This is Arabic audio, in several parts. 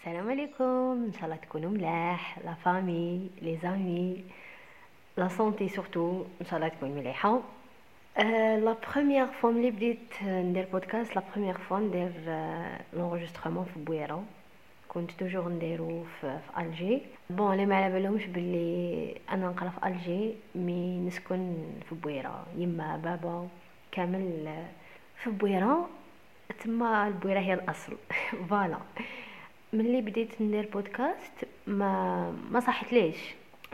السلام عليكم ان شاء الله تكونوا ملاح la famille les amis la santé surtout ان شاء الله تكون مليحه la première fois ملي بديت ندير بودكاست la première fois ندير l'enregistrement في بويره كنت toujours نديرو في, في Alger bon اللي ما على بالهمش باللي أنا نقرا في Alger mais نسكن في بويره يما بابا كامل في بويره تما البويره هي الاصل voilà ملي بديت ندير بودكاست ما ما صحت ليش؟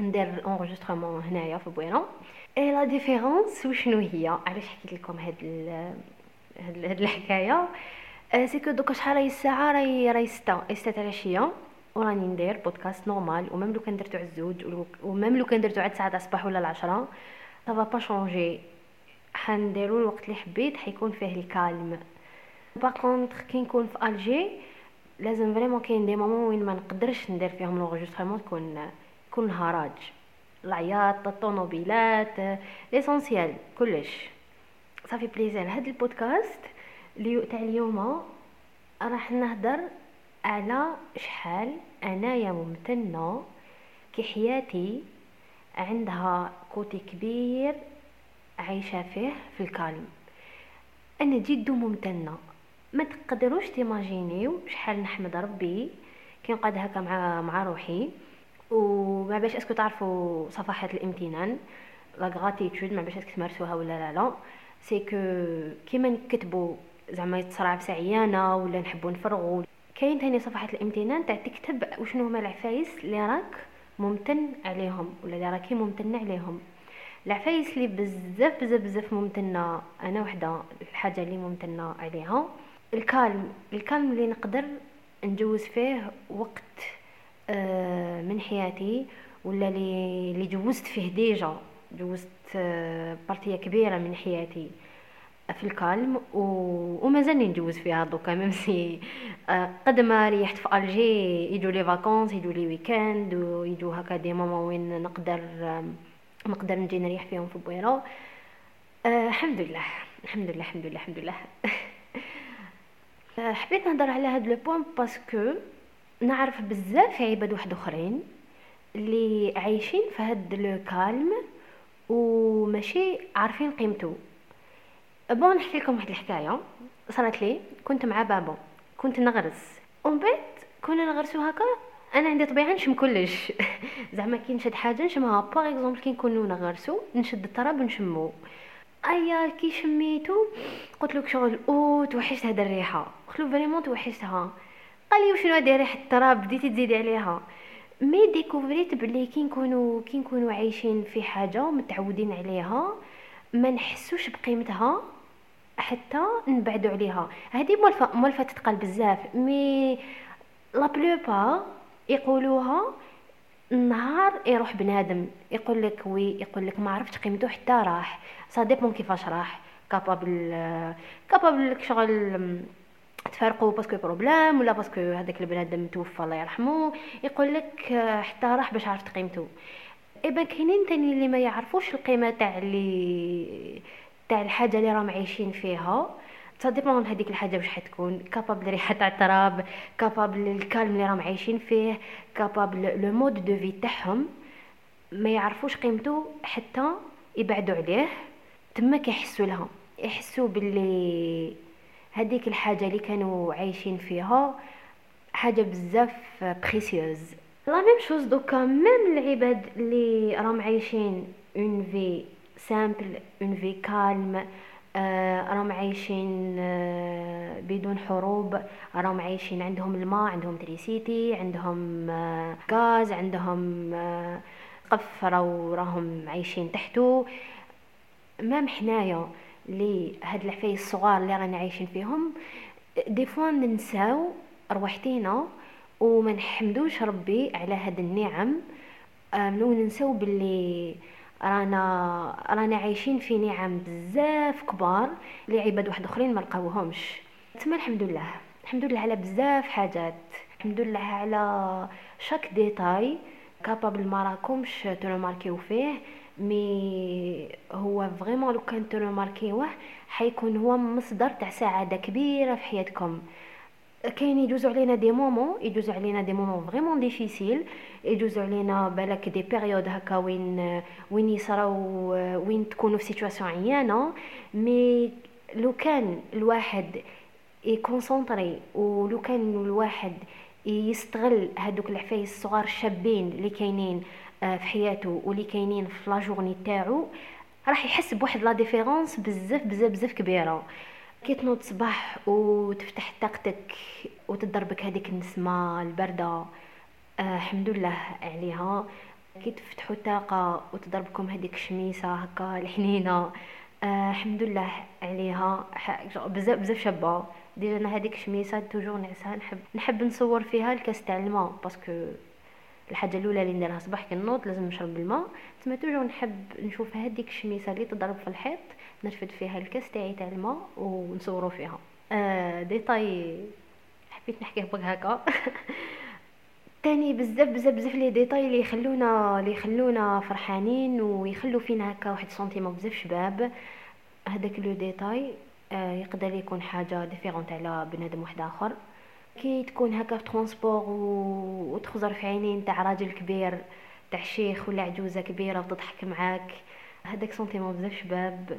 ندير enregistrement هنايا في بويره et la différence وشنو هي؟ علاش حكيت لكم هاد هاد الحكاية؟ c'est que دوكا شحال راهي الساعة؟ راهي راهي 6 6 تاع العشيه وراني ندير بودكاست normal و même لو كان درتو على الزوج و même لو كان درتو على 9 تاع الصباح ولا العشرة. ça va pas changer حنديرو الوقت اللي حبيت حيكون فيه ال calme. par contre كي نكون في الجي لازم vraiment كاين des moments وين ما نقدرش ندير فيهم l'enregistrement تكون تكون الهراج العياط الطوموبيلات l'essentiel كلش. ça fait plaisir. هاد البودكاست لي تاع اليوم راح نهضر على شحال انايا ممتنة كي حياتي عندها côté كبير عايشة فيه في ال calme. أنا جد ممتنة. ما تقدروش تيماجينيو شحال نحمد ربي كي نقعد هكا مع مع روحي. وما باش est-ce que تعرفوا صفحات الامتنان la gratitude ما باش est-ce que تمارسوها ولا لا لا. c'est que كيما نكتبوا زعما تصرع بسعيانه ولا نحبوا نفرغوا كاين ثاني صفحة الامتنان تاع تكتب وشنو هما العفايس اللي راك ممتن عليهم ولا اللي راكي ممتن عليهم. العفايس اللي بزاف بزاف بزاف ممتنة أنا وحدة الحاجة اللي ممتنة عليها. ال calme ال calme اللي نقدر نجوز فيه وقت آه، من حياتي ولا اللي جوزت فيه déjà جوزت آه، partie كبيرة من حياتي في ال calme و... ومازالني نجوز فيها دوكا même si آه، قد ما ريحت في ألجي يجوا les vacances يجوا les week-ends ويجوا هكا دي ماما وين نقدر نقدر نجي نريح فيهم في بويرو الحمد لله الحمد لله الحمد لله الحمد لله. حبيت نهضر على هاد le point parce que نعرف بزاف عباد واحد اخرين اللي عايشين في هاد le calme وماشي عارفين قيمته bon نحكي لكم واحد الحكاية. صارت لي كنت مع بابا كنت نغرس. ومن بعد كنا نغرسو هكا أنا عندي طبيعة نشم كلش. زعما كي نشد حاجة نشمها. par exemple كي نكونو نغرسو نشد التراب نشمو. أيا كي شميتو قلت له شغل أو توحشت هاد الريحه قلت له vraiment توحشتها. قال لي وشنو هادي ريحه التراب بديتي تزيدي عليها؟ mais ديكوفريت بلي كي نكونوا كي نكونوا عايشين في حاجة ومتعودين عليها ما نحسوش بقيمتها حتى نبعدوا عليها. هذه مولفة مولفة تتقال بزاف mais la plupart يقولوها النهار يروح بنادم يقول لك oui يقول لك ما عرفتش قيمته حتى راح. ça dépend كيفاش راح؟ capable capable شغل تفارقوا parce que problème ولا parce que هذاك البنادم توفى الله يرحمه. يقول لك حتى راح باش عرفت قيمته. eh ben كاينين تاني اللي ما يعرفوش القيمة تاع اللي تاع الحاجة اللي راهم عايشين فيها dépend هذيك الحاجة واش حتكون. capable ريحة تاع التراب capable ال calme اللي راهم عايشين فيه capable le mode de vie تاعهم. ما يعرفوش قيمته حتى يبعدوا عليه. تما كيحسوا لها يحسوا باللي هذيك الحاجة اللي كانوا عايشين فيها حاجة بزاف précieuse la même chose دوكا même العباد اللي راهم عايشين une vie simple une vie calme راهم عايشين آه بدون حروب. راهم عايشين عندهم الماء عندهم électricité عندهم آه غاز عندهم آه قف راهم عايشين تحته مام حنايا لي هاد العفايس الصغار اللي رانا عايشين فيهم؟ دي فوا ننساو رواحتينا وما نحمدوش ربي على هاد النعم. وننساو باللي رانا رانا عايشين في نعم بزاف كبار اللي عباد واحد اخرين ما لقاوهمش. تما الحمد لله. الحمد لله على بزاف حاجات. الحمد لله على chaque détail capable ما راكمش ترماركيو فيه mais هو vraiment لو كان ماركيوه حيكون هو مصدر تاع سعادة كبيرة في حياتكم. كاين يجوزوا علينا des moments يجوزوا علينا des moments vraiment difficiles يجوزوا علينا بالك des périodes هكا وين وين يصراو وين تكونوا في situation عيانة. mais لو كان الواحد يكونسونطري ولو كان الواحد يستغل هادوك العفايس الصغار الشابين اللي كاينين آه، في حياته واللي كاينين في la journée تاعو راح يحس بواحد la différence بزاف بزاف بزاف كبيرة. كي تنوض صباح وتفتح طاقتك وتضربك هذيك النسمة الباردة آه الحمد لله عليها. كي تفتحوا الطاقه وتضربكم هذيك الشميسة هكا الحنينة آه الحمد لله عليها بزاف بزاف شابة. déjà أنا هذيك الشميسة toujours نعسها نحب نحب نصور فيها الكاس تاع الماء parce que الحاجة الأولى اللي نديرها صباح كي نوض لازم نشرب الماء تما toujours نحب نشوف هذيك الشميسه اللي تضرب في الحيط نرفد فيها الكاس تاعي تاع الماء ونصورو فيها. آه détail حبيت نحكيه بك هكا. تاني بزاف بزاف بزاف les détails اللي يخلونا اللي يخلونا فرحانين ويخلو فينا هكا واحد sentiment بزاف شباب. هذاك le détail آه يقدر يكون حاجة différente على بنادم واحد آخر. كي تكون هكا في transport وتخزر في عينين تاع راجل كبير تاع شيخ ولا عجوزة كبيرة وتضحك معاك هذاك sentiment بزاف شباب.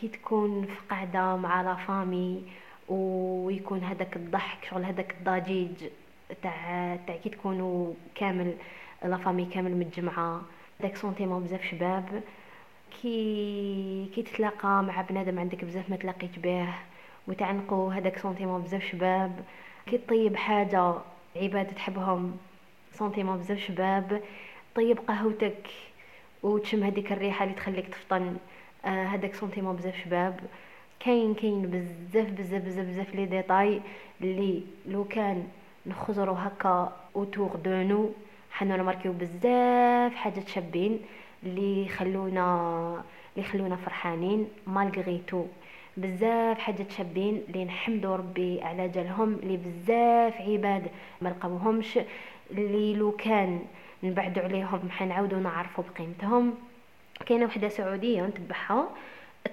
كي تكون في قاعدة مع la famille ويكون هذاك الضحك شغل هذاك الضجيج تاع تاع كي تكونوا كامل la famille كامل متجمعة. داك sentiment بزاف شباب. كي كي تتلاقى مع بنادم عندك بزاف ما تلاقيت به. وتعنقوا هذاك sentiment بزاف شباب. كي طيب حاجة عباد تحبهم sentiment بزاف شباب طيب قهوتك وتشم هذيك الريحة اللي تخليك تفطن هذاك آه sentiment بزاف شباب. كاين كاين بزاف بزاف بزاف بزاف les détails اللي لو كان نخزرو هكا autour de nous حنا نماركيو بزاف حاجات شابين اللي يخلونا اللي يخلونا فرحانين malgré tout بزاف حاجات شابين اللي نحمدوا ربي على جالهم اللي بزاف عباد ما لقاوهمش اللي لو كان نبعدوا عليهم حنعاودوا نعرفوا بقيمتهم. كاينة وحدة سعودية نتبعها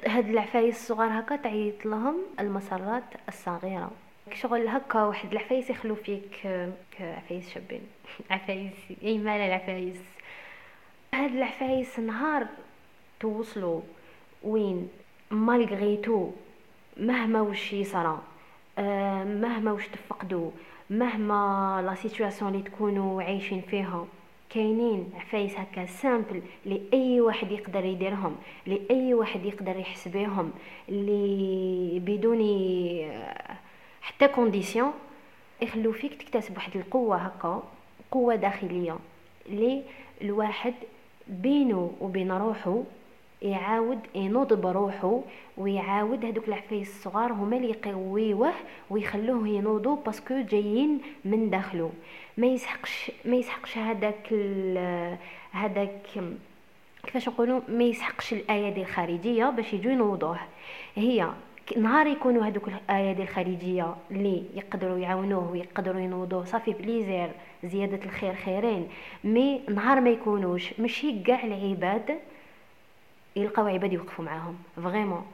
هاد العفايس الصغار هكا تعيط لهم المسرات الصغيرة. شغل هكا واحد العفايس يخلو فيك عفايس شابين. عفايس إي مال العفايس. هاد العفايس نهار توصلوا وين؟ malgré مهما وش يصرى آه مهما وش تفقدوا مهما la situation اللي تكونوا عايشين فيها كاينين عفايس هكا simples لاي واحد يقدر يديرهم لاي واحد يقدر يحس بهم اللي بدون حتى condition يخلو فيك تكتسب واحد القوة هكا قوة داخلية اللي الواحد بينه وبين روحه يعاود ينوض بروحه ويعاود هذوك العفايس الصغار هما اللي يقويوه ويخلوه ينوضوا parce que جايين من داخله ما يسحقش ما يسحقش هذاك هذاك كيفاش نقولوا ما يسحقش الأيادي الخارجية باش يجوا ينوضوه. هي نهار يكونوا هذوك الأيادي الخارجية اللي يقدروا يعاونوه ويقدروا ينوضوه ça fait plaisir زيادة الخير خيرين mais نهار ما يكونوش ماشي كاع العباد يلقاو عباد يوقفوا معاهم. vraiment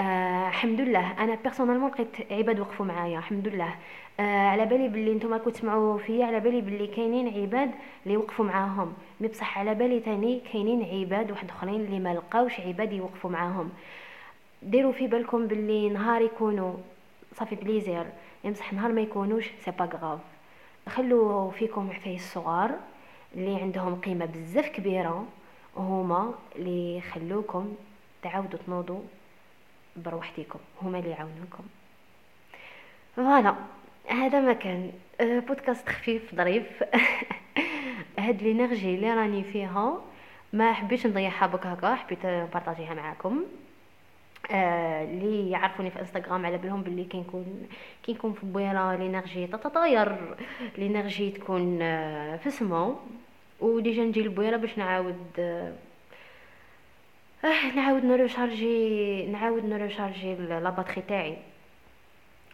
آه الحمد لله أنا personnellement لقيت عباد وقفوا معايا. الحمد لله آه على بالي باللي نتوما كنتوا تسمعوا فيا على بالي باللي كاينين عباد اللي وقفوا معاهم. mais بصح على بالي تاني كاينين عباد واحد آخرين اللي ما لقاوش عباد يوقفوا معاهم. ديروا في بالكم باللي نهار يكونوا ça fait plaisir مي بصح نهار ما يكونوش c'est pas grave خلوا فيكم عفايس صغار اللي عندهم قيمة بزاف كبيرة. هما اللي يخلوكم تعاودوا تنوضوا بروحتكم هما اللي يعاونوكم. voilà هذا ما كان آه، بودكاست خفيف ظريف. هاد l'énergie اللي راني فيها ما حبيتش نضيعها بك هكا حبيت نبارطاجيها معاكم. آه اللي يعرفوني في إنستغرام على بالهم باللي كي نكون كي نكون في بويره l'énergie تتطاير l'énergie تكون آه في السما و déjà نجي لبويره باش نعاود آه نعاود نريشارجي نعاود نريشارجي la batterie تاعي.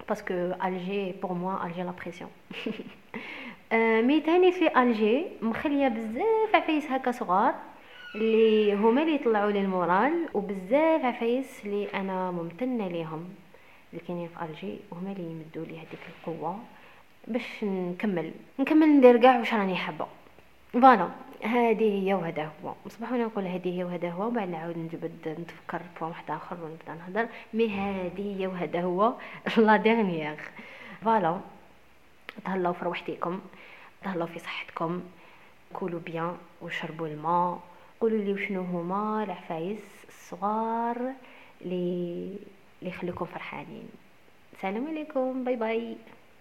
parce que Alger pour moi Alger la pression mais تاني في Alger مخلية بزاف عفايس هكا صغار اللي هما اللي يطلعوا لي ال moral وبزاف عفايس اللي أنا ممتنة ليهم. اللي كاينين في الجي وهما اللي يمدوا لي هذيك القوة باش نكمل. نكمل ندير كاع واش راني حابة. voilà هذه هي وهذا هو. وأنا نقول هذه هي وهذا هو وبعد نعاود نجبد نتفكر point واحد آخر ونبدأ نهضر. mais هذه هي وهذا هو la dernière. voilà تهلاو في روحتكم تهلاو في صحتكم. كولوا bien وشربوا الماء. قولوا لي وشنو هما العفايس الصغار اللي اللي يخليكم فرحانين. السلام عليكم bye bye.